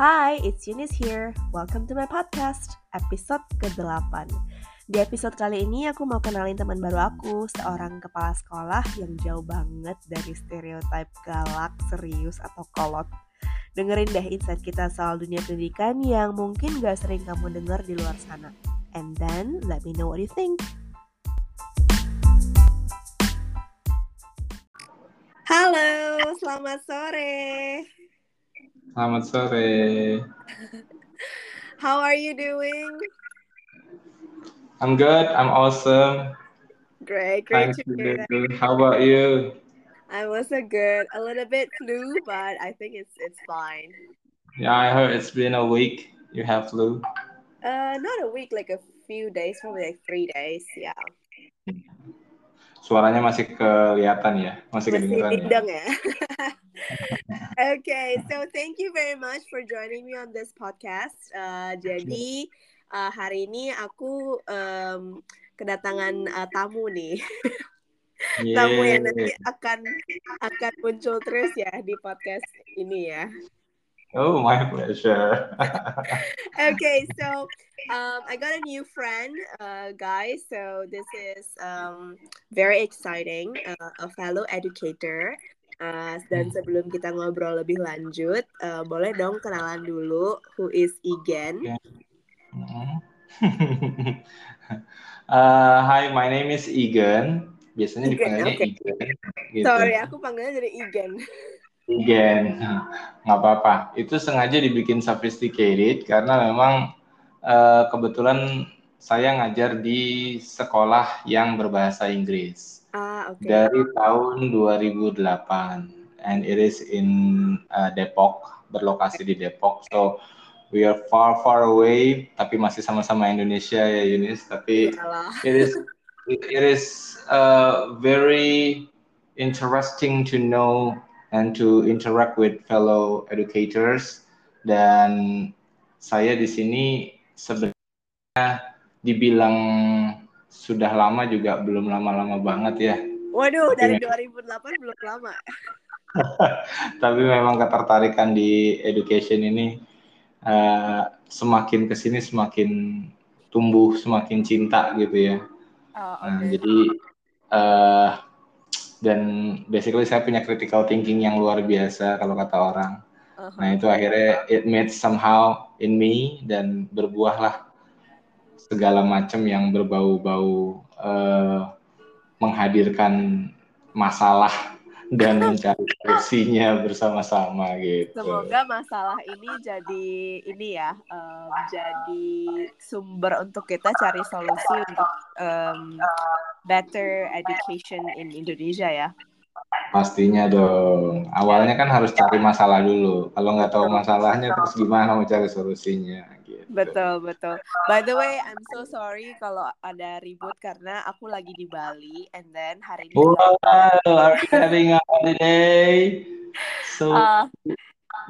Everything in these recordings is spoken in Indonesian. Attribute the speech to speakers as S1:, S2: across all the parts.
S1: Hi, it's Eunice here. Welcome to my podcast, episode ke-8. Di episode kali ini aku mau kenalin teman baru aku, seorang kepala sekolah yang jauh banget dari stereotip galak, serius, atau kolot. Dengerin deh insight kita soal dunia pendidikan yang mungkin gak sering kamu dengar di luar sana. And then, let me know what you think. Halo, selamat sore.
S2: Selamat sore.
S1: How are you doing?
S2: I'm good. I'm awesome.
S1: Great, great
S2: Thanks
S1: to hear that.
S2: How about you?
S1: I'm also good. A little bit flu, but I think it's it's fine.
S2: Yeah, I heard it's been a week. You have flu.
S1: Uh, not a week, like a few days, probably like three days. Yeah.
S2: Suaranya masih kelihatan ya, masih
S1: Masih
S2: kedengeran ya.
S1: bidang ya. okay, so thank you very much for joining me on this podcast. Uh, jadi uh, hari ini aku um, kedatangan uh, tamu nih. tamu yang nanti akan akan muncul terus ya di podcast ini ya.
S2: Oh, my pleasure.
S1: Okay, so um, I got a new friend, uh, guys. So this is um, very exciting, uh, a fellow educator. Uh, dan sebelum kita ngobrol lebih lanjut, uh, boleh dong kenalan dulu who is Igen.
S2: Mhm. Uh, hi, my name is Egan. Biasanya
S1: Igen,
S2: dipanggilnya. Egan. Gitu.
S1: Sorry, aku panggilnya jadi Igen.
S2: Egan, nggak apa-apa. Itu sengaja dibikin sophisticated karena memang eh, kebetulan saya ngajar di sekolah yang berbahasa Inggris
S1: Ah, oke.
S2: dari tahun 2008 and it is in uh, Depok, berlokasi di Depok. So we are far far away tapi masih sama-sama Indonesia ya Yunis, tapi
S1: Iyalah.
S2: it is it is uh, very interesting to know and to interact with fellow educators dan saya di sini sebenarnya dibilang sudah lama juga belum lama-lama banget ya
S1: Waduh, dari
S2: Tapi
S1: 2008 belum lama.
S2: tapi memang ketertarikan di education ini eh, semakin ke sini semakin tumbuh semakin cinta gitu ya
S1: Oh,
S2: Nah,
S1: oke.
S2: jadi eh dan basically saya punya critical thinking yang luar biasa kalau kata orang.
S1: Uh-huh.
S2: Nah, itu akhirnya it made somehow in me dan berbuahlah segala macam yang berbau-bau eh, menghadirkan masalah dan mencari solusinya bersama-sama gitu.
S1: Semoga masalah ini jadi ini ya, em, jadi sumber untuk kita cari solusi untuk em, better education in Indonesia ya.
S2: Pastinya dong. Awalnya kan harus cari masalah dulu. Kalau nggak tahu
S1: Betul.
S2: masalahnya terus gimana mau cari solusinya gitu.
S1: Betul betul. By the way, I'm so sorry kalau ada ribut karena aku lagi di Bali and then hari ini
S2: Wow, are you having a holiday? So
S1: Uh,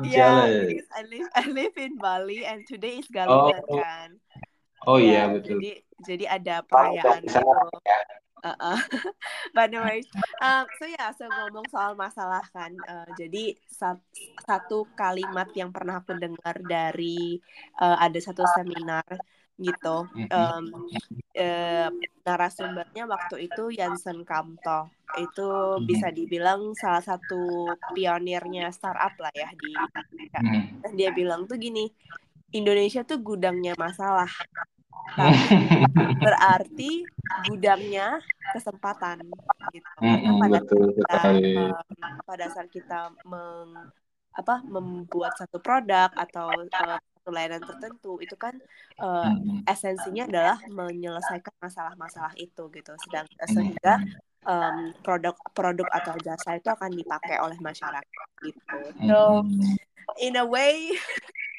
S1: yeah, I live I live in Bali and today is Galungan
S2: Oh,
S1: kan.
S2: oh
S1: Ya,
S2: iya betul.
S1: jadi jadi ada perayaan gitu.
S2: ya.
S1: Uh-uh. But no worries. Um, so ya, so ngomong soal masalah kan. uh, jadi sat- satu kalimat yang pernah aku dengar dari uh, ada satu seminar gitu. Um, eh, narasumbernya waktu itu Jansen Kamto. Itu bisa dibilang salah satu pionirnya startup lah ya di Indonesia.
S2: Mhm.
S1: Dan dia bilang tuh gini, Indonesia tuh gudangnya masalah. Tapi berarti gudangnya kesempatan gitu.
S2: Mhm,
S1: pada
S2: betul
S1: kita um, pada saat kita meng apa membuat satu produk atau uh, satu layanan tertentu itu kan uh, esensinya adalah menyelesaikan masalah-masalah itu gitu. Sedang sehingga um, produk produk atau jasa itu akan dipakai oleh masyarakat gitu. So in a way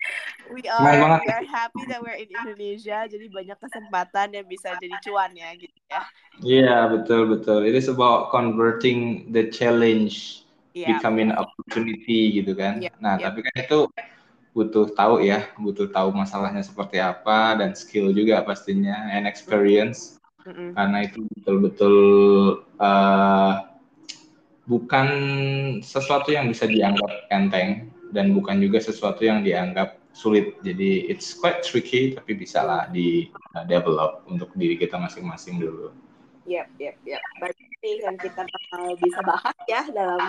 S1: we are
S2: banget.
S1: we are happy that we're in Indonesia jadi banyak kesempatan yang bisa jadi cuan ya gitu ya
S2: Iya, betul betul. It is about converting the challenge
S1: Iya,
S2: becoming opportunity gitu kan.
S1: Iya,
S2: Nah,
S1: iya.
S2: tapi kan itu butuh tahu ya, butuh tahu masalahnya seperti apa dan skill juga pastinya and experience
S1: Mm-mm.
S2: karena itu betul-betul eh, bukan sesuatu yang bisa dianggap enteng dan bukan juga sesuatu yang dianggap sulit. Jadi it's quite tricky tapi bisa lah di uh, develop untuk diri kita masing-masing dulu.
S1: Yap, yap, yap. Berarti yang kita bakal bisa bahas ya dalam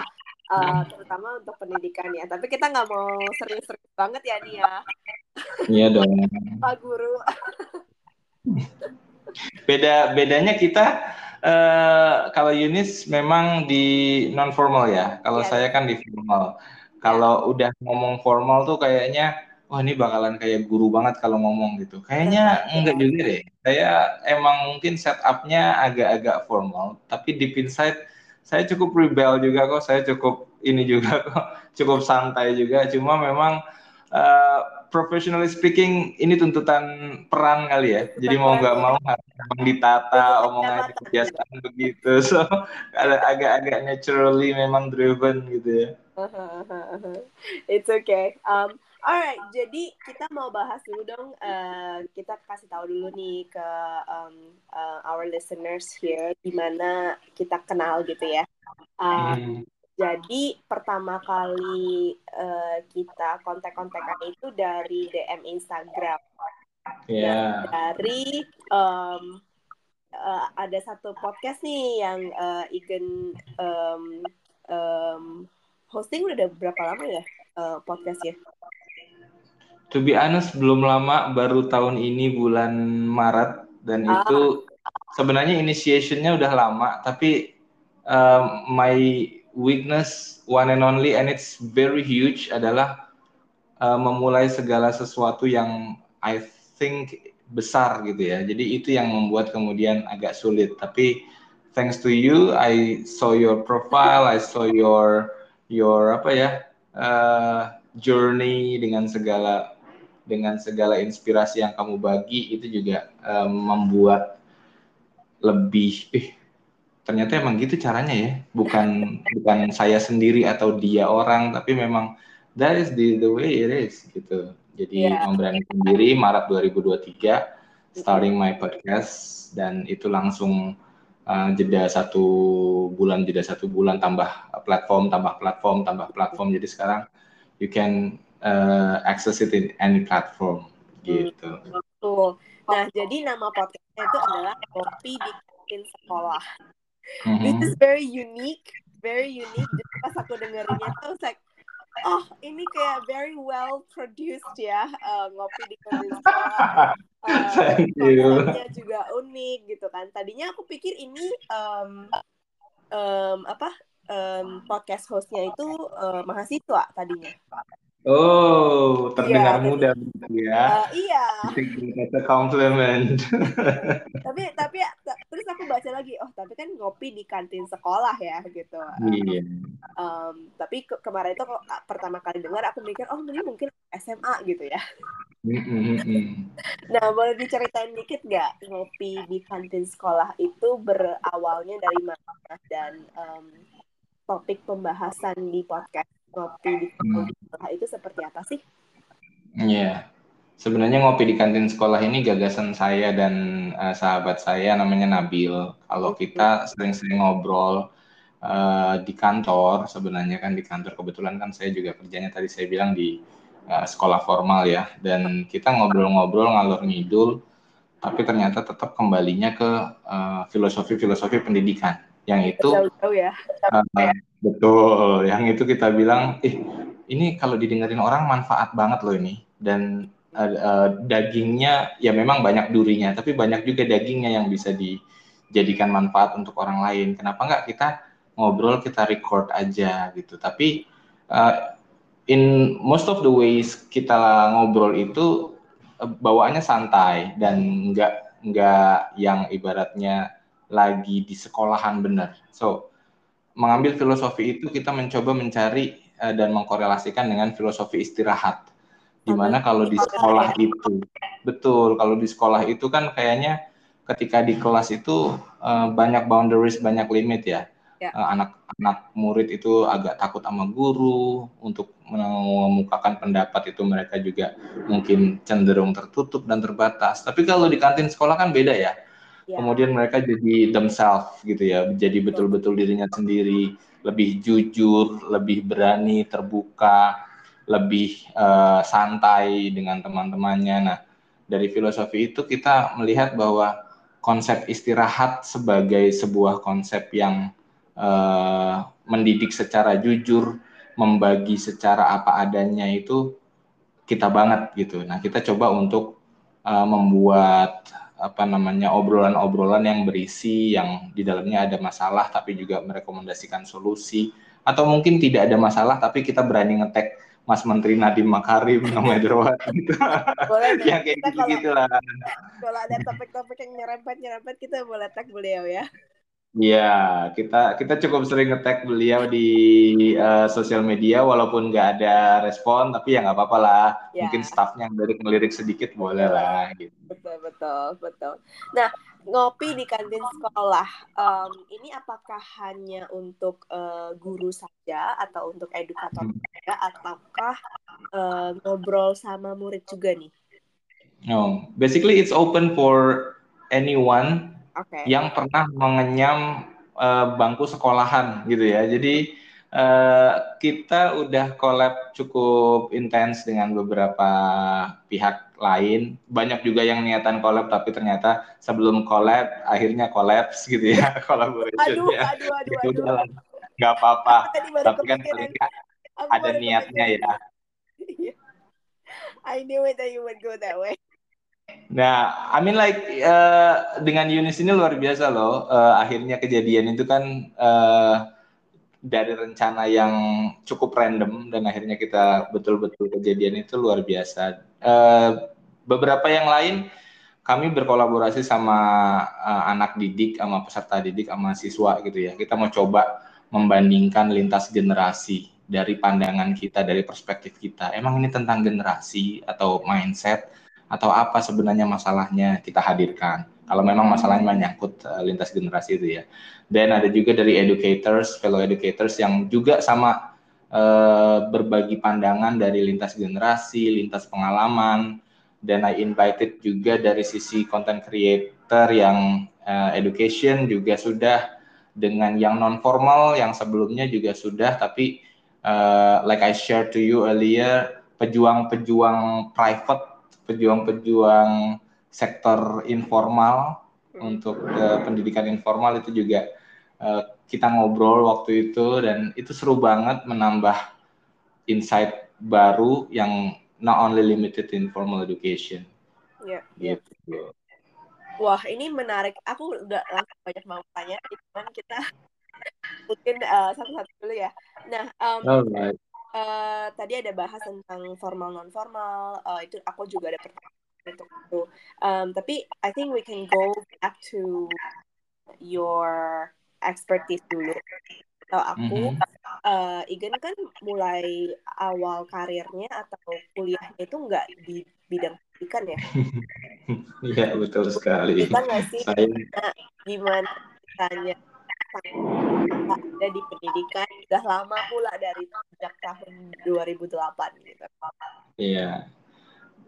S1: uh, terutama untuk pendidikan ya. Tapi kita nggak mau serius-serius banget ya nih ya.
S2: Iya dong.
S1: Pak Guru.
S2: Beda bedanya kita uh, kalau Yunis memang di non formal ya. Kalau yeah. saya kan di formal. Kalau udah ngomong formal tuh kayaknya wah ini bakalan kayak guru banget kalau ngomong gitu. Kayaknya enggak juga deh. Saya emang mungkin setupnya agak-agak formal, tapi deep inside saya cukup rebel juga kok. Saya cukup ini juga kok, cukup santai juga. Cuma memang uh, professionally speaking ini tuntutan peran kali ya. Jadi mau nggak mau harus ditata omongannya kebiasaan begitu. So agak-agak naturally memang driven gitu ya.
S1: It's okay. Um, Alright, jadi kita mau bahas dulu dong. Uh, kita kasih tahu dulu nih ke um, uh, our listeners here gimana kita kenal gitu ya. Uh, hmm. Jadi pertama kali uh, kita kontak-kontakan itu dari DM Instagram.
S2: Yeah.
S1: dari um, uh, ada satu podcast nih yang uh, Igen um, um, hosting udah berapa lama ya uh, podcastnya?
S2: To be honest belum lama baru tahun ini bulan Maret dan ah. itu sebenarnya initiationnya udah lama tapi uh, my weakness one and only and it's very huge adalah uh, memulai segala sesuatu yang I think besar gitu ya jadi itu yang membuat kemudian agak sulit tapi thanks to you I saw your profile I saw your your apa ya uh, journey dengan segala dengan segala inspirasi yang kamu bagi itu juga um, membuat lebih eh ternyata emang gitu caranya ya. Bukan bukan saya sendiri atau dia orang tapi memang that is the the way it is gitu. Jadi yeah. memberanikan diri Maret 2023 starting my podcast dan itu langsung uh, jeda satu bulan jeda satu bulan tambah platform tambah platform tambah platform. Jadi sekarang you can uh, access it in any platform gitu.
S1: Betul. Nah, jadi nama podcastnya itu adalah Kopi di Kantin Sekolah. Mm-hmm. This is very unique, very unique. Jadi pas aku dengerinnya tuh, like, oh ini kayak very well produced ya, uh, ngopi di sekolah. Uh, juga unik gitu kan. Tadinya aku pikir ini um, um, apa um, podcast hostnya itu uh, mahasiswa tadinya.
S2: Oh, terdengar iya, muda ya.
S1: Uh, iya.
S2: Kata compliment.
S1: tapi tapi terus aku baca lagi, oh tapi kan ngopi di kantin sekolah ya gitu.
S2: Iya.
S1: Um, tapi ke kemarin itu pertama kali dengar aku mikir, oh ini mungkin SMA gitu ya. nah boleh diceritain dikit nggak ngopi di kantin sekolah itu berawalnya dari mana dan um, topik pembahasan di podcast ngopi di kantin hmm. sekolah itu seperti apa sih?
S2: Iya, yeah. sebenarnya ngopi di kantin sekolah ini gagasan saya dan uh, sahabat saya namanya Nabil. Kalau kita sering-sering ngobrol uh, di kantor, sebenarnya kan di kantor kebetulan kan saya juga kerjanya tadi saya bilang di uh, sekolah formal ya, dan kita ngobrol-ngobrol ngalor ngidul, tapi ternyata tetap kembalinya ke filosofi-filosofi uh, pendidikan yang itu
S1: jauh-jauh ya.
S2: Uh, betul, yang itu kita bilang, eh ini kalau didengerin orang manfaat banget loh ini dan uh, uh, dagingnya ya memang banyak durinya, tapi banyak juga dagingnya yang bisa dijadikan manfaat untuk orang lain. Kenapa nggak kita ngobrol kita record aja gitu? Tapi uh, in most of the ways kita ngobrol itu uh, bawaannya santai dan nggak nggak yang ibaratnya lagi di sekolahan benar. So, mengambil filosofi itu kita mencoba mencari uh, dan mengkorelasikan dengan filosofi istirahat. Di mana kalau di sekolah itu, betul, kalau di sekolah itu kan kayaknya ketika di kelas itu uh, banyak boundaries, banyak limit ya. ya. Uh, anak-anak murid itu agak takut sama guru untuk mengemukakan pendapat itu mereka juga mungkin cenderung tertutup dan terbatas. Tapi kalau di kantin sekolah kan beda ya yeah. kemudian mereka jadi themselves gitu ya jadi betul-betul dirinya sendiri lebih jujur lebih berani terbuka lebih uh, santai dengan teman-temannya. Nah, dari filosofi itu kita melihat bahwa konsep istirahat sebagai sebuah konsep yang uh, mendidik secara jujur, membagi secara apa adanya itu kita banget gitu. Nah, kita coba untuk uh, membuat apa namanya obrolan-obrolan yang berisi yang di dalamnya ada masalah tapi juga merekomendasikan solusi atau mungkin tidak ada masalah tapi kita berani ngetek Mas Menteri Nadiem Makarim nama Derwat gitu.
S1: Boleh
S2: yang kayak gitu gitulah.
S1: Kalau ada topik-topik yang nyerempet-nyerempet kita boleh tag beliau ya.
S2: Iya, kita kita cukup sering ngetek beliau di uh, sosial media walaupun nggak ada respon, tapi ya nggak apa-apa lah. Ya. Mungkin staffnya yang dari ngelirik sedikit boleh lah. Gitu.
S1: Betul betul betul. Nah ngopi di kantin sekolah um, ini apakah hanya untuk uh, guru saja atau untuk edukator hmm. saja ataukah uh, ngobrol sama murid juga nih?
S2: No, basically it's open for anyone okay. yang pernah mengenyam uh, bangku sekolahan gitu ya. Jadi uh, kita udah collab cukup intens dengan beberapa pihak lain. Banyak juga yang niatan collab tapi ternyata sebelum collab akhirnya collapse gitu ya collaboration
S1: aduh, ya. Aduh, aduh,
S2: gitu aduh. Gak apa-apa. Tapi kan paling ada niatnya ya.
S1: I knew it that you would go that way.
S2: Nah, I mean like uh, dengan Yunis ini luar biasa loh. Uh, akhirnya kejadian itu kan uh, dari rencana yang cukup random dan akhirnya kita betul-betul kejadian itu luar biasa. Uh, beberapa yang lain kami berkolaborasi sama uh, anak didik, sama peserta didik, sama siswa gitu ya. Kita mau coba membandingkan lintas generasi dari pandangan kita, dari perspektif kita. Emang ini tentang generasi atau mindset? Atau apa sebenarnya masalahnya kita hadirkan. Kalau memang masalahnya menyangkut uh, lintas generasi itu ya. Dan ada juga dari educators, fellow educators yang juga sama uh, berbagi pandangan dari lintas generasi, lintas pengalaman. Dan I invited juga dari sisi content creator yang uh, education juga sudah dengan yang non formal yang sebelumnya juga sudah tapi uh, like I shared to you earlier pejuang-pejuang private pejuang-pejuang sektor informal hmm. untuk uh, pendidikan informal itu juga uh, kita ngobrol waktu itu dan itu seru banget menambah insight baru yang not only limited in formal education.
S1: Ya. Yeah, gitu. Wah ini menarik. Aku udah langsung banyak mau tanya, cuman kita mungkin uh, satu-satu dulu ya. Nah, um, Alright uh, tadi ada bahas tentang formal non formal uh, itu aku juga ada pertanyaan untuk itu um, tapi I think we can go back to your expertise dulu kalau aku mm -hmm. uh, Igen kan mulai awal karirnya atau kuliahnya itu nggak di bidang pendidikan ya
S2: Iya betul sekali.
S1: Kita nggak sih? Saya... Nah, gimana tanya ada di pendidikan sudah lama pula dari sejak tahun 2008 gitu.
S2: Iya.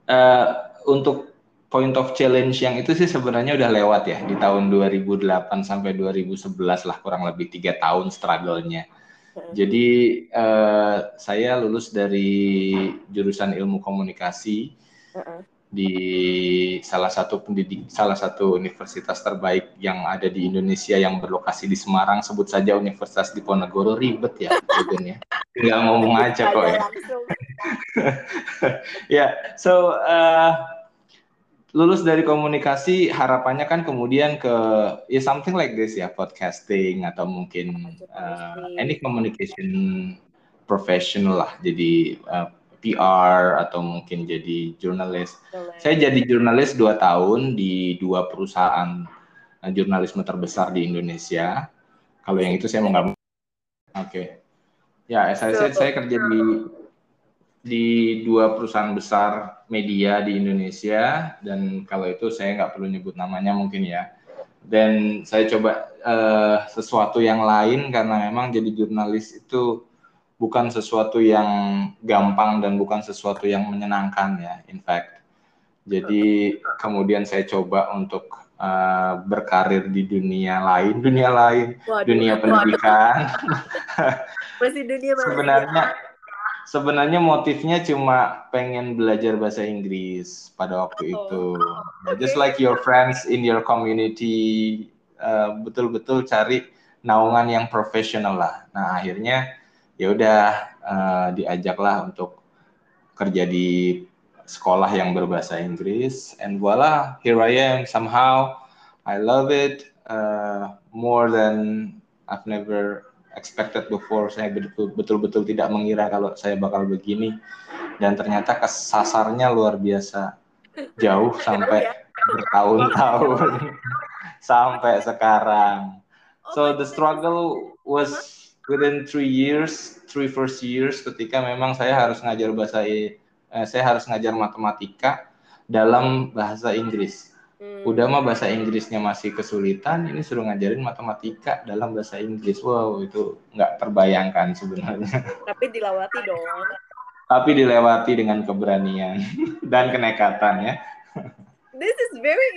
S2: Uh, untuk point of challenge yang itu sih sebenarnya udah lewat ya di tahun 2008 sampai 2011 lah kurang lebih tiga tahun struggle-nya. Hmm. Jadi uh, saya lulus dari jurusan ilmu komunikasi. Hmm di salah satu pendidik salah satu universitas terbaik yang ada di Indonesia yang berlokasi di Semarang. Sebut saja Universitas Diponegoro ribet ya ya. Tinggal ngomong aja kok ya. Ya so uh, lulus dari komunikasi harapannya kan kemudian ke ya something like this ya podcasting atau mungkin uh, any communication professional lah. Jadi uh, PR atau mungkin jadi jurnalis. Saya jadi jurnalis dua tahun di dua perusahaan eh, jurnalisme terbesar di Indonesia. Kalau yang itu saya mau nggak. Oke. Okay. Ya, saya, saya saya kerja di di dua perusahaan besar media di Indonesia dan kalau itu saya nggak perlu nyebut namanya mungkin ya. Dan saya coba uh, sesuatu yang lain karena memang jadi jurnalis itu bukan sesuatu yang gampang dan bukan sesuatu yang menyenangkan ya in fact jadi kemudian saya coba untuk uh, berkarir di dunia lain dunia lain waduh, dunia pendidikan
S1: masih dunia
S2: sebenarnya sebenarnya motifnya cuma pengen belajar bahasa Inggris pada waktu oh, itu. Okay. Just like your friends in your community, eh, betul-betul uh, cari naungan yang profesional lah. Nah akhirnya ya udah uh, diajaklah untuk kerja di sekolah yang berbahasa Inggris. And voila, here I am. Somehow I love it uh, more than I've never expected before. Saya betul-betul tidak mengira kalau saya bakal begini. Dan ternyata kesasarnya luar biasa jauh sampai bertahun-tahun sampai sekarang. So the struggle was within three years, three first years ketika memang saya harus ngajar bahasa eh, saya harus ngajar matematika dalam bahasa Inggris. Hmm. Udah mah bahasa Inggrisnya masih kesulitan, ini suruh ngajarin matematika dalam bahasa Inggris. Wow, itu nggak terbayangkan sebenarnya.
S1: Tapi dilewati dong.
S2: Tapi dilewati dengan keberanian dan kenekatan ya.
S1: This is very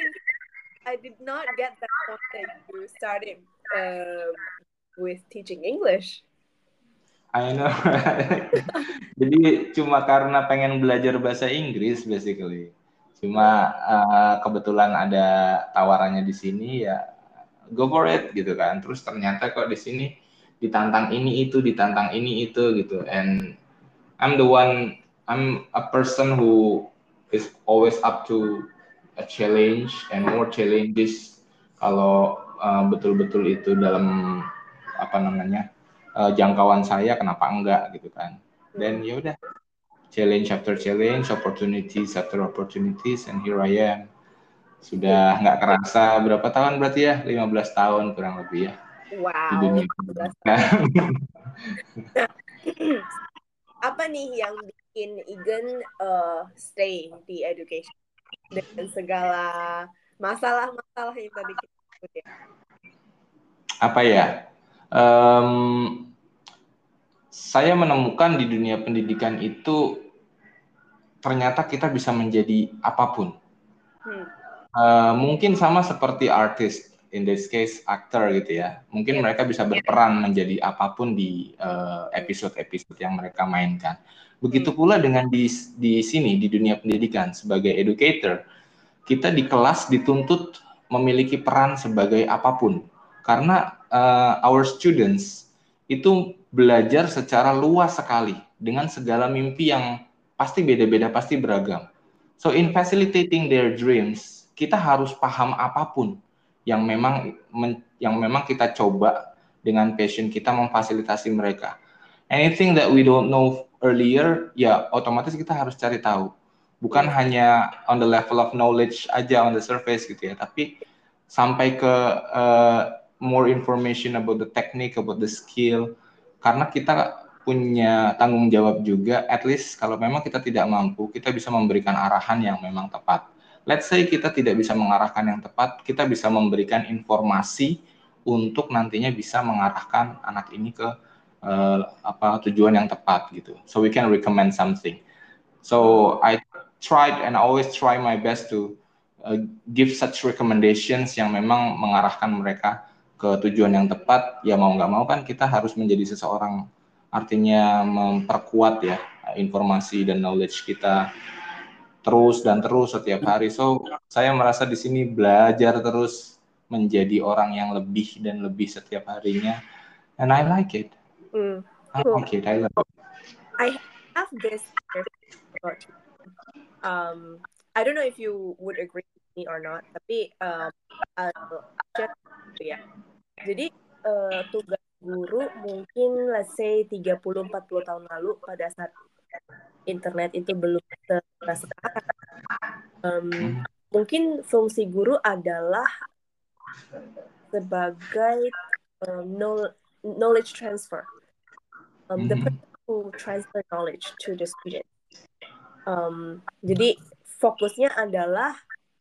S1: I did not get that point that you started um, with teaching English.
S2: I know. Jadi cuma karena pengen belajar bahasa Inggris basically. Cuma uh, kebetulan ada tawarannya di sini ya go for it gitu kan. Terus ternyata kok di sini ditantang ini itu, ditantang ini itu gitu. And I'm the one I'm a person who is always up to a challenge and more challenges kalau uh, betul-betul itu dalam apa namanya uh, jangkauan saya kenapa enggak gitu kan. Dan ya udah challenge after challenge opportunities after opportunities and here I am. Sudah nggak kerasa berapa tahun berarti ya? 15 tahun kurang lebih ya
S1: wow
S2: di dunia
S1: apa nih yang bikin Igen uh, stay di education? Dengan segala masalah-masalah yang tadi kita sebut ya.
S2: Apa ya? Um, saya menemukan di dunia pendidikan itu ternyata kita bisa menjadi apa pun. Hmm. Uh, mungkin sama seperti artis, in this case aktor gitu ya. Mungkin yeah. mereka bisa berperan menjadi apa pun di eh, episode-episode uh, yang mereka mainkan. Begitu hmm. pula dengan di di sini di dunia pendidikan sebagai educator, kita di kelas dituntut memiliki peran sebagai apa pun. Karena uh, our students itu belajar secara luas sekali dengan segala mimpi yang pasti beda-beda, pasti beragam. So in facilitating their dreams, kita harus paham apa pun yang memang men, yang memang kita coba dengan passion kita memfasilitasi mereka. Anything that we don't know earlier, ya otomatis kita harus cari tahu. Bukan hanya on the level of knowledge aja on the surface gitu ya, tapi sampai ke uh, more information about the technique, about the skill. Karena kita punya tanggung jawab juga, at least kalau memang kita tidak mampu, kita bisa memberikan arahan yang memang tepat. Let's say kita tidak bisa mengarahkan yang tepat, kita bisa memberikan informasi untuk nantinya bisa mengarahkan anak ini ke uh, apa tujuan yang tepat gitu. So we can recommend something. So I tried and I always try my best to uh, give such recommendations yang memang mengarahkan mereka ke tujuan yang tepat. Ya mau nggak mau kan kita harus menjadi seseorang artinya memperkuat ya informasi dan knowledge kita terus dan terus setiap hari. So saya merasa di sini belajar terus menjadi orang yang lebih dan lebih setiap harinya. And I like it. Mm, cool. Okay, I love it.
S1: I have this um I don't know if you would agree with me or not, tapi um, uh, ya. Jadi uh, tugas guru mungkin let's say 30-40 tahun lalu pada saat internet itu belum sekarang. Um, mungkin fungsi guru adalah sebagai um, knowledge transfer um, the mm-hmm. person who transfer knowledge to the student. Um, jadi fokusnya adalah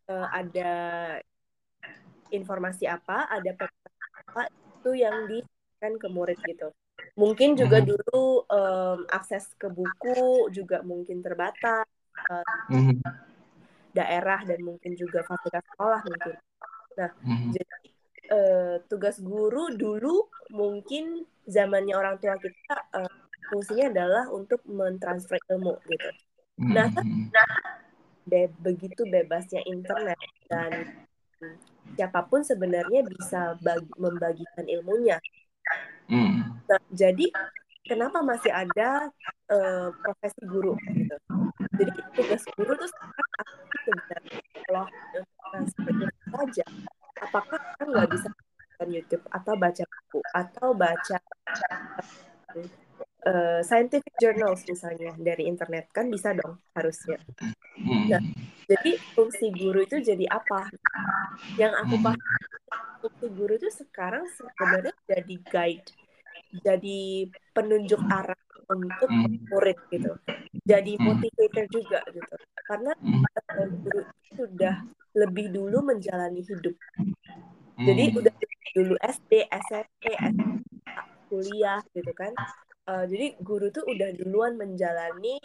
S1: uh, ada informasi apa, ada apa itu yang diberikan ke murid gitu. Mungkin juga mm-hmm. dulu um, akses ke buku juga mungkin terbatas. Uh, mm-hmm. daerah dan mungkin juga fasilitas sekolah mungkin. Nah, mm-hmm. jadi uh, tugas guru dulu mungkin zamannya orang tua kita uh, fungsinya adalah untuk mentransfer ilmu gitu. Nah,
S2: Hmm.
S1: be begitu bebasnya internet dan siapa pun sebenarnya bisa bagi, membagikan ilmunya.
S2: Hmm.
S1: Nah, jadi kenapa masih ada uh, profesi guru gitu? Jadi tugas guru tuh sekarang apa sebenarnya kalau ilmu saja, apakah kan nggak bisa nonton YouTube atau baca buku atau baca uh, scientific journals misalnya dari internet kan bisa dong harusnya. Nah, jadi fungsi guru itu jadi apa? Yang aku paham fungsi guru itu sekarang sebenarnya jadi guide, jadi penunjuk arah untuk murid gitu, jadi motivator juga gitu. Karena guru sudah lebih dulu menjalani hidup. Jadi udah dulu SD, SMP, SMA, kuliah gitu kan. Uh, jadi guru tuh udah duluan menjalani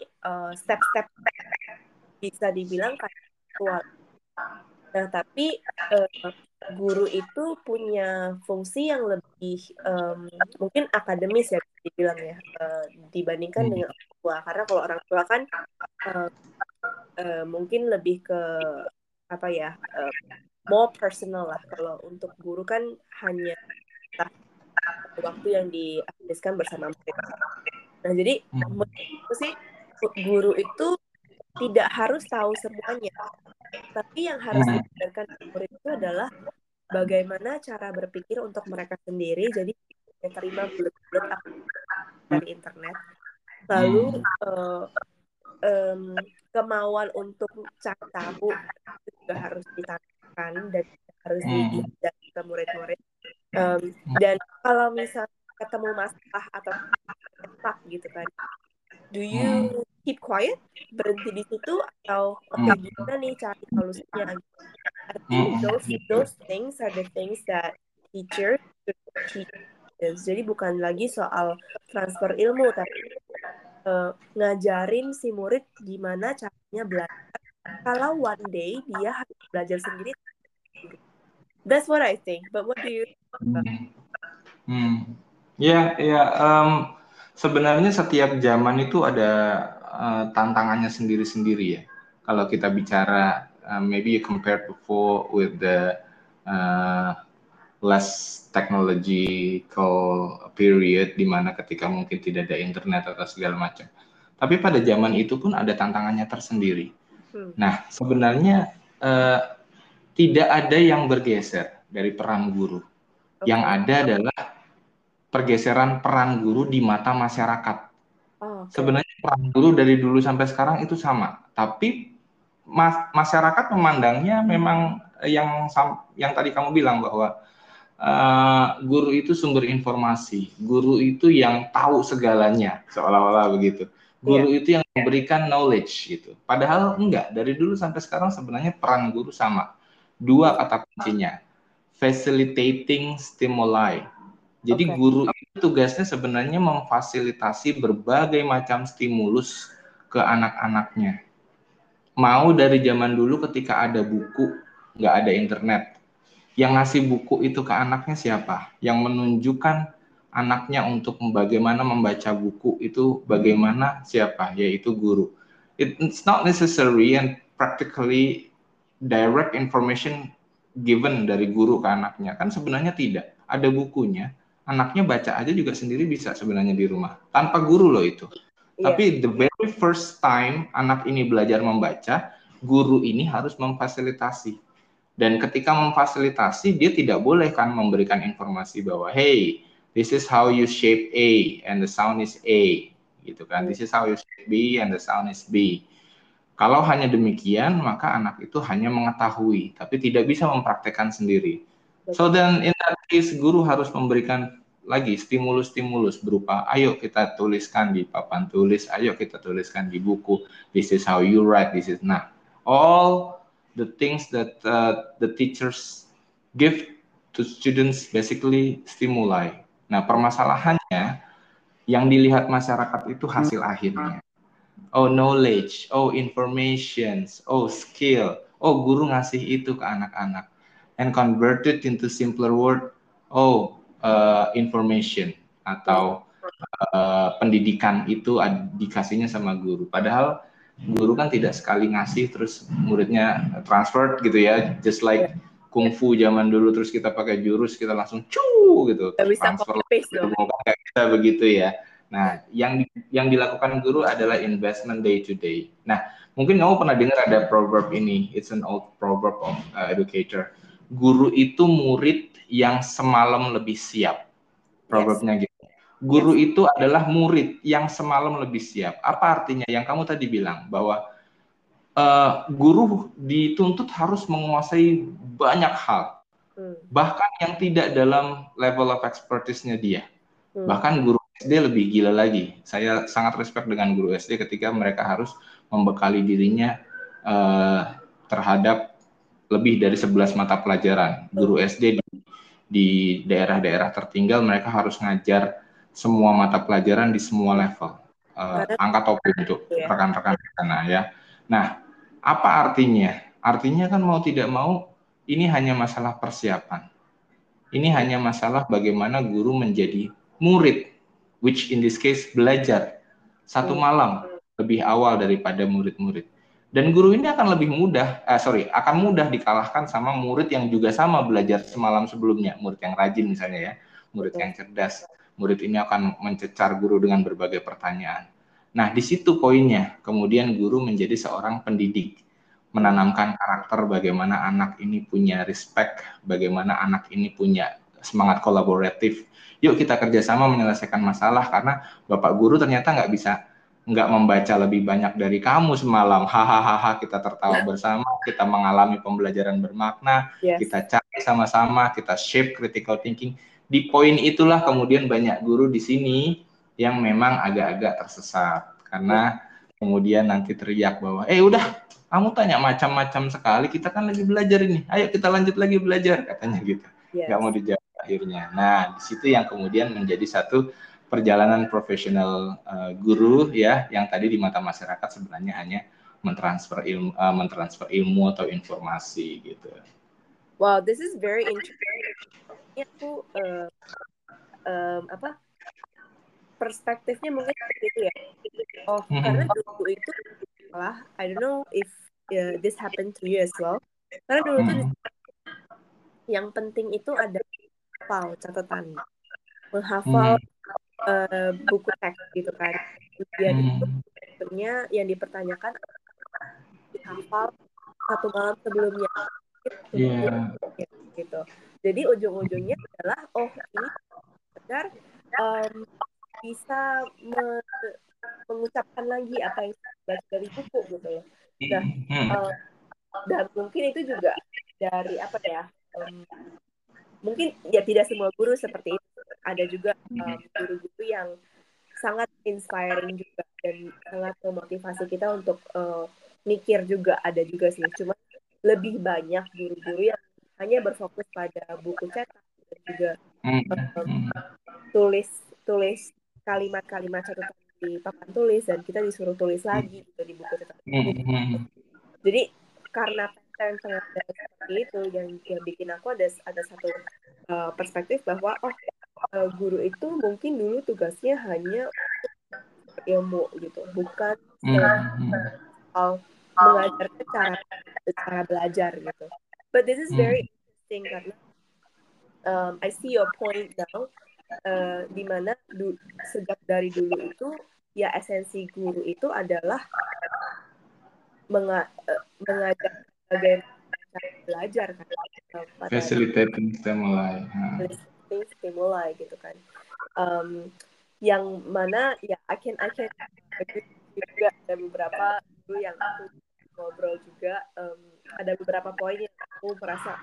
S1: step-step uh, bisa dibilang kayak virtual. Nah, tapi uh, guru itu punya fungsi yang lebih um, mungkin akademis ya dibilang ya uh, dibandingkan hmm. dengan orang tua. Karena kalau orang tua kan uh, uh, mungkin lebih ke apa ya uh, more personal lah. Kalau untuk guru kan hanya waktu yang dihabiskan bersama mereka. Nah, jadi
S2: Hmm.
S1: menurutku sih guru itu tidak harus tahu semuanya. Tapi yang harus
S2: Hmm.
S1: diajarkan murid itu adalah bagaimana cara berpikir untuk mereka sendiri. Jadi yang terima bulat-bulat dari internet. Lalu uh, um, kemauan untuk cari tahu itu juga harus ditanamkan dan harus diajar ke murid-murid. Um, dan kalau misalnya ketemu masalah atau stuck gitu kan, do you keep quiet berhenti di situ atau oke okay, gimana nih cari solusinya? I think those those things are the things that teachers should teach. Jadi bukan lagi soal transfer ilmu tapi uh, ngajarin si murid gimana caranya belajar. Kalau one day dia harus belajar sendiri, that's what I think. But what do you?
S2: Hmm. Hmm. Ya, ya. Um, sebenarnya setiap zaman itu ada uh, tantangannya sendiri-sendiri ya. Kalau kita bicara, uh, maybe you compare before with the uh, less technological period di mana ketika mungkin tidak ada internet atau segala macam. Tapi pada zaman itu pun ada tantangannya tersendiri.
S1: Hmm.
S2: Nah, sebenarnya uh, tidak ada yang bergeser dari peran guru.
S1: Okay.
S2: Yang ada adalah pergeseran peran guru di mata masyarakat.
S1: Oh, okay.
S2: Sebenarnya peran guru dari dulu sampai sekarang itu sama, tapi mas masyarakat memandangnya memang yang yang tadi kamu bilang bahwa uh, guru itu sumber informasi, guru itu yang tahu segalanya seolah-olah begitu. Guru yeah. itu yang memberikan knowledge gitu. Padahal enggak, dari dulu sampai sekarang sebenarnya peran guru sama. Dua kata kuncinya, facilitating stimuli. Jadi okay. guru itu tugasnya sebenarnya memfasilitasi berbagai macam stimulus ke anak-anaknya. Mau dari zaman dulu ketika ada buku, nggak ada internet. Yang ngasih buku itu ke anaknya siapa? Yang menunjukkan anaknya untuk bagaimana membaca buku itu bagaimana siapa? Yaitu guru. It's not necessary and practically direct information given dari guru ke anaknya. Kan sebenarnya tidak. Ada bukunya, anaknya baca aja juga sendiri bisa sebenarnya di rumah tanpa guru loh itu. Yeah. Tapi the very first time anak ini belajar membaca, guru ini harus memfasilitasi. Dan ketika memfasilitasi, dia tidak boleh kan memberikan informasi bahwa hey, this is how you shape A and the sound is A, gitu kan. This is how you shape B and the sound is B. Kalau hanya demikian, maka anak itu hanya mengetahui, tapi tidak bisa mempraktekkan sendiri. So then in that case guru harus memberikan lagi stimulus-stimulus berupa ayo kita tuliskan di papan tulis, ayo kita tuliskan di buku. This is how you write, this is nah. All the things that uh, the teachers give to students basically stimuli. Nah, permasalahannya yang dilihat masyarakat itu hasil akhirnya. Oh, knowledge, oh, informations, oh, skill. Oh, guru ngasih itu ke anak-anak and convert it into simpler word oh uh, information atau uh, pendidikan itu dikasihnya sama guru. Padahal guru kan tidak sekali ngasih terus muridnya transfer gitu ya, just like kungfu zaman dulu terus kita pakai jurus kita langsung cu gitu
S1: bisa transfer gitu.
S2: Kan bisa begitu ya. Nah, yang yang dilakukan guru adalah investment day to day. Nah, mungkin kamu pernah dengar ada proverb ini, it's an old proverb of uh, educator. Guru itu murid yang semalam lebih siap. Proverbnya yes. gitu guru itu adalah murid yang semalam lebih siap. Apa artinya? Yang kamu tadi bilang bahwa uh, guru dituntut harus menguasai banyak hal, hmm. bahkan yang tidak dalam level of expertise-nya dia. Hmm. Bahkan guru SD lebih gila lagi. Saya sangat respect dengan guru SD ketika mereka harus membekali dirinya uh, terhadap lebih dari 11 mata pelajaran. Guru SD di daerah-daerah tertinggal mereka harus ngajar semua mata pelajaran di semua level. Uh, angkat topi untuk iya. rekan-rekan di sana ya. Nah, apa artinya? Artinya kan mau tidak mau ini hanya masalah persiapan. Ini hanya masalah bagaimana guru menjadi murid, which in this case belajar satu iya. malam lebih awal daripada murid-murid. Dan guru ini akan lebih mudah, eh, sorry, akan mudah dikalahkan sama murid yang juga sama belajar semalam sebelumnya, murid yang rajin misalnya ya, murid yang cerdas murid ini akan mencecar guru dengan berbagai pertanyaan. Nah, di situ poinnya. Kemudian guru menjadi seorang pendidik, menanamkan karakter bagaimana anak ini punya respect, bagaimana anak ini punya semangat kolaboratif. Yuk kita kerjasama menyelesaikan masalah karena bapak guru ternyata nggak bisa nggak membaca lebih banyak dari kamu semalam. Hahaha kita tertawa bersama, kita mengalami pembelajaran bermakna, yes. kita cari sama-sama, kita shape critical thinking di poin itulah kemudian banyak guru di sini yang memang agak-agak tersesat karena kemudian nanti teriak bahwa eh udah kamu tanya macam-macam sekali kita kan lagi belajar ini ayo kita lanjut lagi belajar katanya gitu yes. nggak mau dijawab akhirnya. Nah di situ yang kemudian menjadi satu perjalanan profesional uh, guru ya yang tadi di mata masyarakat sebenarnya hanya mentransfer ilmu uh, mentransfer ilmu atau informasi gitu.
S1: Wow this is very interesting. Ini aku uh, um, apa perspektifnya mungkin seperti itu ya. Oh mm-hmm. karena dulu itu lah I don't know if uh, this happened to you as well. Karena dulu tuh mm-hmm. yang penting itu ada hafal catatan. Menghafal uh, buku teks gitu kan. Kemudian itu sebenarnya yang dipertanyakan hafal satu malam sebelumnya. Yeah. gitu. Jadi ujung-ujungnya adalah oh ini benar um, bisa me mengucapkan lagi apa yang baca dari buku gitu loh. Nah um, dan mungkin itu juga dari apa ya um, mungkin ya tidak semua guru seperti itu. Ada juga guru-guru um, yang sangat inspiring juga dan sangat memotivasi kita untuk uh, mikir juga ada juga sih. Cuma lebih banyak guru-guru yang hanya berfokus pada buku cetak dan juga um, tulis tulis kalimat-kalimat catatan di papan tulis dan kita disuruh tulis lagi gitu di buku cetak. Hmm. Jadi karena pattern pengajaran seperti itu yang yang bikin aku ada ada satu uh, perspektif bahwa oh uh, guru itu mungkin dulu tugasnya hanya ilmu gitu, bukan uh, mengajarkan cara cara belajar gitu. But this is very hmm. interesting karena um, I see your point now. Uh, di mana du sejak dari dulu itu ya esensi guru itu adalah menga uh, mengajar bagaimana belajar kan?
S2: Facilitating stimuli
S1: facilitating stimuli gitu kan. Um, yang mana ya I can I can juga. Ada beberapa guru yang aku ngobrol juga um, ada beberapa poin yang aku merasa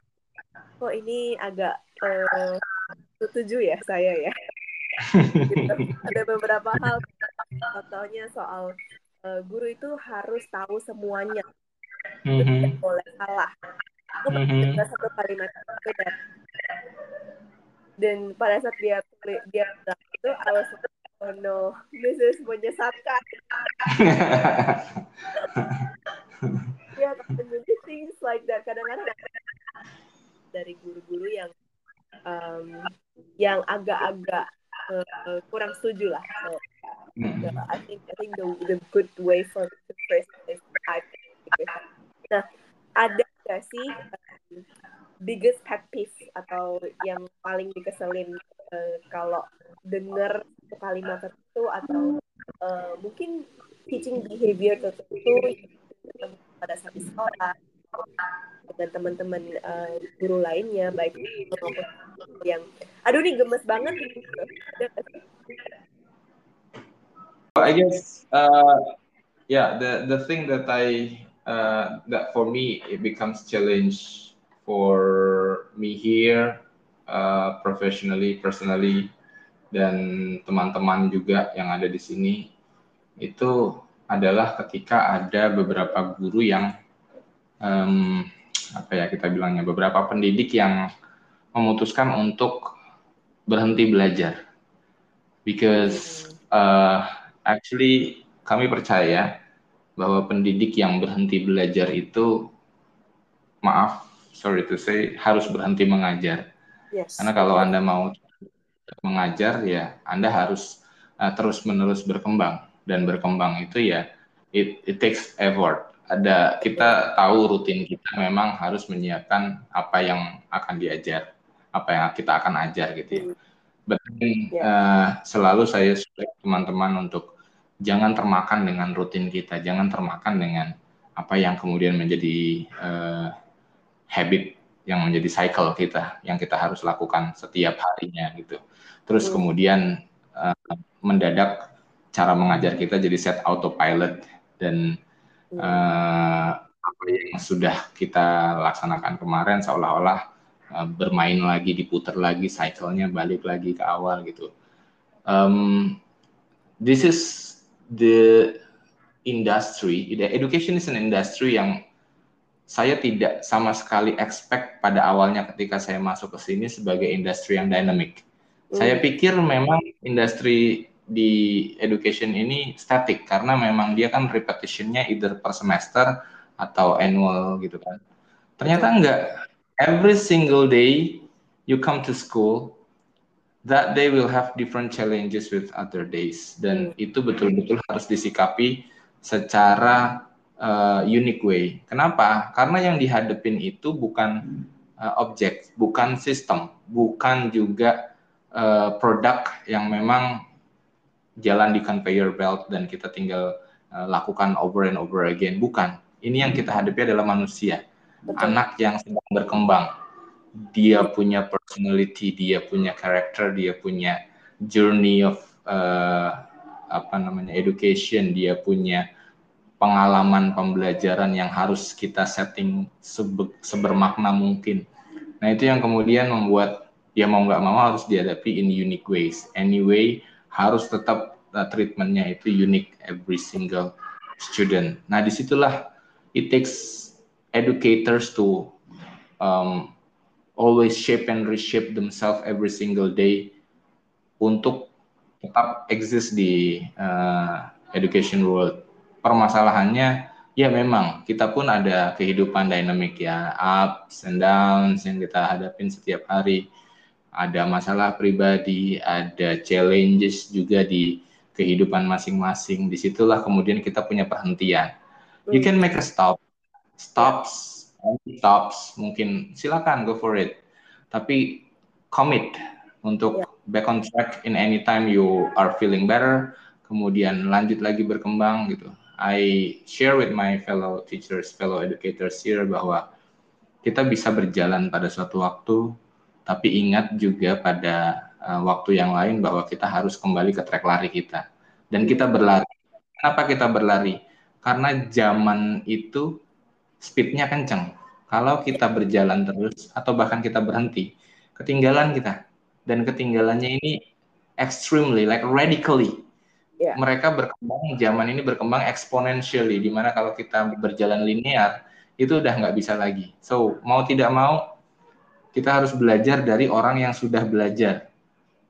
S1: kok ini agak uh, setuju ya saya ya? Gitu. ada beberapa hal contohnya soal uh, guru itu harus tahu semuanya mm-hmm. tidak boleh salah aku mm-hmm. satu kalimat beda dan pada saat dia dia bilang itu I was oh no this is menyesatkan ya jadi things like that kadang-kadang dari guru-guru yang um, yang agak-agak uh, kurang setuju lah. So, the, I think I think the the good way for to phrase is I. Nah, ada nggak sih biggest pet peeve atau yang paling dikeselin uh, kalau dengar kalimat tertentu atau uh, mungkin teaching behavior tertentu pada saat di sekolah dengan teman-teman uh, guru lainnya baik maupun yang aduh nih gemes banget gitu.
S2: I guess uh, yeah the the thing that I uh, that for me it becomes challenge for me here uh, professionally personally dan teman-teman juga yang ada di sini. Itu adalah ketika ada beberapa guru yang um, apa ya kita bilangnya beberapa pendidik yang memutuskan untuk berhenti belajar. Because uh, actually kami percaya bahwa pendidik yang berhenti belajar itu maaf sorry to say harus berhenti mengajar yes. karena kalau anda mau mengajar ya anda harus uh, terus menerus berkembang dan berkembang itu ya it, it takes effort ada kita tahu rutin kita memang harus menyiapkan apa yang akan diajar, apa yang kita akan ajar gitu ya. Bahkan yeah. uh, selalu saya suka teman-teman untuk jangan termakan dengan rutin kita, jangan termakan dengan apa yang kemudian menjadi uh, habit yang menjadi cycle kita yang kita harus lakukan setiap harinya gitu. Terus mm. kemudian uh, mendadak cara mengajar kita jadi set autopilot dan uh, apa yang sudah kita laksanakan kemarin seolah-olah uh, bermain lagi diputar lagi cycle-nya balik lagi ke awal gitu um, this is the industry the education is an industry yang saya tidak sama sekali expect pada awalnya ketika saya masuk ke sini sebagai industri yang dynamic. Mm. Saya pikir memang industri di education ini static karena memang dia kan repetitionnya either per semester atau annual gitu kan. Ternyata enggak. Every single day you come to school, that day will have different challenges with other days dan hmm. itu betul-betul harus disikapi secara uh, unique way. Kenapa? Karena yang dihadapin itu bukan uh, objek, bukan sistem, bukan juga uh, produk yang memang jalan di conveyor belt dan kita tinggal uh, lakukan over and over again. Bukan. Ini yang kita hadapi adalah manusia. Betul. Anak yang sedang berkembang. Dia punya personality, dia punya karakter, dia punya journey of uh, apa namanya education, dia punya pengalaman pembelajaran yang harus kita setting sebermakna mungkin. Nah itu yang kemudian membuat ya mau nggak mau harus dihadapi in unique ways. Anyway, harus tetap uh, treatmentnya itu unique every single student. Nah di situlah it takes educators to um, always shape and reshape themselves every single day untuk tetap exist di uh, education world. Permasalahannya ya memang kita pun ada kehidupan dinamik ya ups and downs yang kita hadapin setiap hari ada masalah pribadi, ada challenges juga di kehidupan masing-masing. Di situlah kemudian kita punya perhentian. You can make a stop, stops, stops, mungkin silakan go for it. Tapi commit untuk back on track in any time you are feeling better, kemudian lanjut lagi berkembang gitu. I share with my fellow teachers, fellow educators here bahwa kita bisa berjalan pada suatu waktu tapi ingat juga pada uh, waktu yang lain bahwa kita harus kembali ke trek lari kita. Dan kita berlari. Kenapa kita berlari? Karena zaman itu speednya kenceng. Kalau kita berjalan terus atau bahkan kita berhenti, ketinggalan kita. Dan ketinggalannya ini extremely, like radically. Yeah. Mereka berkembang, zaman ini berkembang exponentially, di mana kalau kita berjalan linear, itu udah nggak bisa lagi. So, mau tidak mau, kita harus belajar dari orang yang sudah belajar.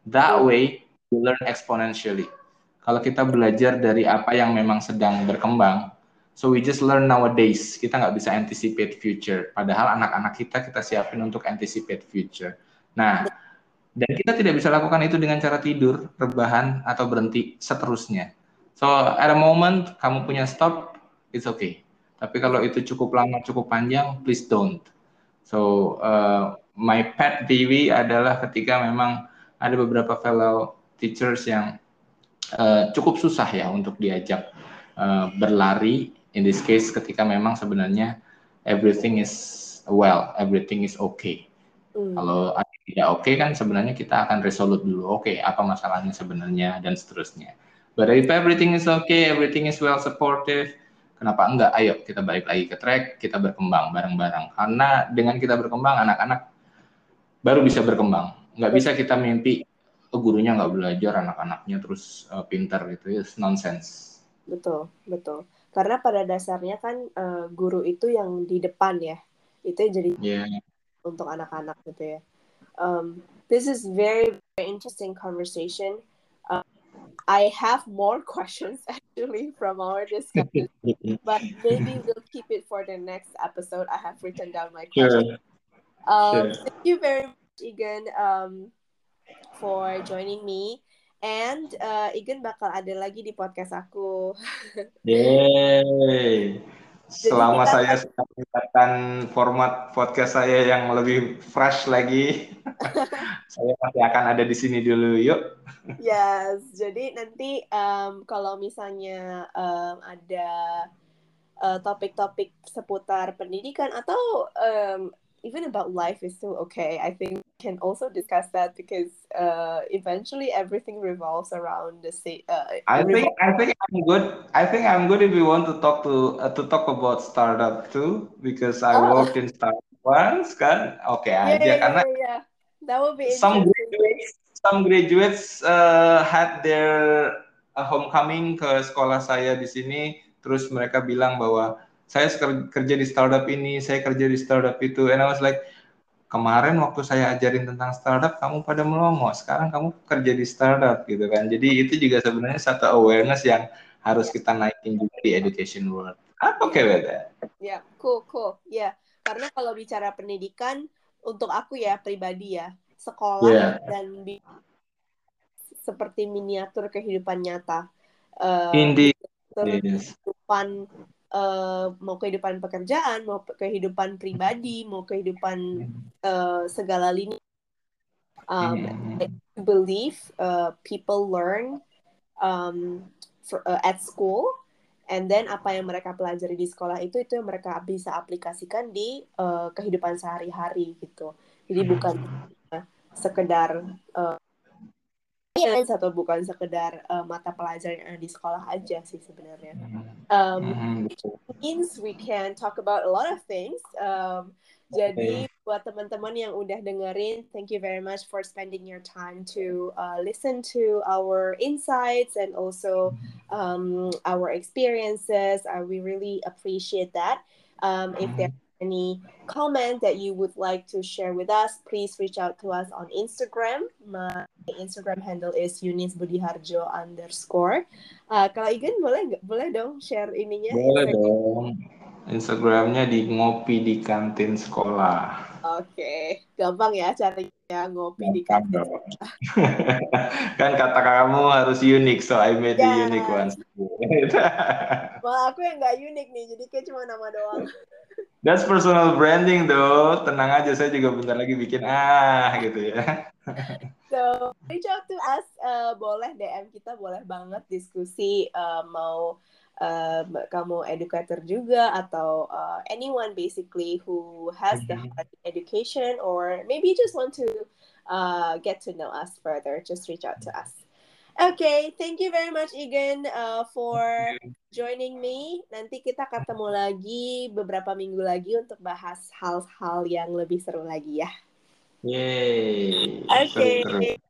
S2: That way, we learn exponentially. Kalau kita belajar dari apa yang memang sedang berkembang, so we just learn nowadays. Kita nggak bisa anticipate future. Padahal anak-anak kita kita siapin untuk anticipate future. Nah, Dan kita tidak bisa lakukan itu dengan cara tidur, rebahan, atau berhenti seterusnya. So, at a moment kamu punya stop, it's okay. Tapi kalau itu cukup lama, cukup panjang, please don't. So, uh, my pet peeve adalah ketika memang ada beberapa fellow teachers yang uh, cukup susah ya untuk diajak uh, berlari. In this case, ketika memang sebenarnya everything is well, everything is okay. Mm. Kalau tidak oke okay, kan sebenarnya kita akan resolute dulu. Oke, okay, apa masalahnya sebenarnya dan seterusnya. But if everything is okay, everything is well supportive, kenapa enggak? Ayo kita balik lagi ke track, kita berkembang bareng-bareng. Karena dengan kita berkembang, anak-anak baru bisa berkembang. Nggak bisa kita mimpi oh, gurunya nggak belajar, anak-anaknya terus uh, pintar gitu. It's nonsense.
S1: Betul, betul. Karena pada dasarnya kan uh, guru itu yang di depan ya. Itu jadi yeah. untuk anak-anak gitu ya. Um, this is very, very interesting conversation. Uh, I have more questions actually from our discussion, but maybe we'll keep it for the next episode. I have written down my questions. Sure. Um, sure. Thank you very much, Egan, um, for joining me. And uh, Igen bakal ada lagi di podcast aku.
S2: Yay! Selama kita... saya sudah meningkatkan format podcast saya yang lebih fresh lagi, saya pasti akan ada di sini dulu, yuk.
S1: Yes, jadi nanti um, kalau misalnya um, ada uh, topik-topik uh, seputar pendidikan atau um, even about life is still okay. I think we can also discuss that because uh, eventually everything revolves around the same. Uh,
S2: I think I think I'm good. I think I'm good if you want to talk to uh, to talk about startup too because I oh. worked in startup once kan. Oke okay, yeah, aja yeah, karena
S1: yeah, yeah. that would be
S2: some graduates some graduates uh, had their uh, homecoming ke sekolah saya di sini terus mereka bilang bahwa saya kerja di startup ini, saya kerja di startup itu, and I was like, kemarin waktu saya ajarin tentang startup, kamu pada melongo, sekarang kamu kerja di startup gitu kan. Jadi itu juga sebenarnya satu awareness yang harus kita naikin juga di education world. Apa okay with
S1: Ya, yeah, cool, cool. Ya, yeah. karena kalau bicara pendidikan, untuk aku ya pribadi ya, sekolah yeah. dan seperti miniatur kehidupan nyata. Uh,
S2: Indeed.
S1: Kehidupan uh, mau kehidupan pekerjaan, mau kehidupan pribadi, mau kehidupan uh, segala lini. Um, I believe uh, people learn um, for, uh, at school, and then apa yang mereka pelajari di sekolah itu itu yang mereka bisa aplikasikan di uh, kehidupan sehari-hari gitu. Jadi bukan uh, sekedar uh, science atau bukan sekedar uh, mata pelajaran yang ada di sekolah aja sih sebenarnya. Um, mm-hmm. means we can talk about a lot of things. Um, jadi buat teman-teman yang udah dengerin, thank you very much for spending your time to uh, listen to our insights and also um, our experiences. Uh, we really appreciate that. Um, if there any comment that you would like to share with us, please reach out to us on Instagram. My Instagram handle is Yunis Budiharjo underscore. Uh, kalau Igen boleh boleh dong share ininya?
S2: Boleh dong. Instagramnya di ngopi di kantin sekolah.
S1: Oke, okay. gampang ya carinya ngopi gampang di kantin.
S2: kan kata kamu harus unik, so I made yeah. the unique ones.
S1: Malah aku yang nggak unik nih, jadi kayak cuma nama doang.
S2: That's personal branding though. Tenang aja, saya juga bentar lagi bikin ah gitu ya.
S1: so reach out to us, uh, boleh DM kita, boleh banget diskusi uh, mau uh, kamu educator juga atau uh, anyone basically who has the mm-hmm. education or maybe just want to uh, get to know us further. Just reach out to us. Okay, thank you very much Egan uh, for joining me. Nanti kita ketemu lagi beberapa minggu lagi untuk bahas hal-hal yang lebih seru lagi ya.
S2: Yeay.
S1: Oke. Okay.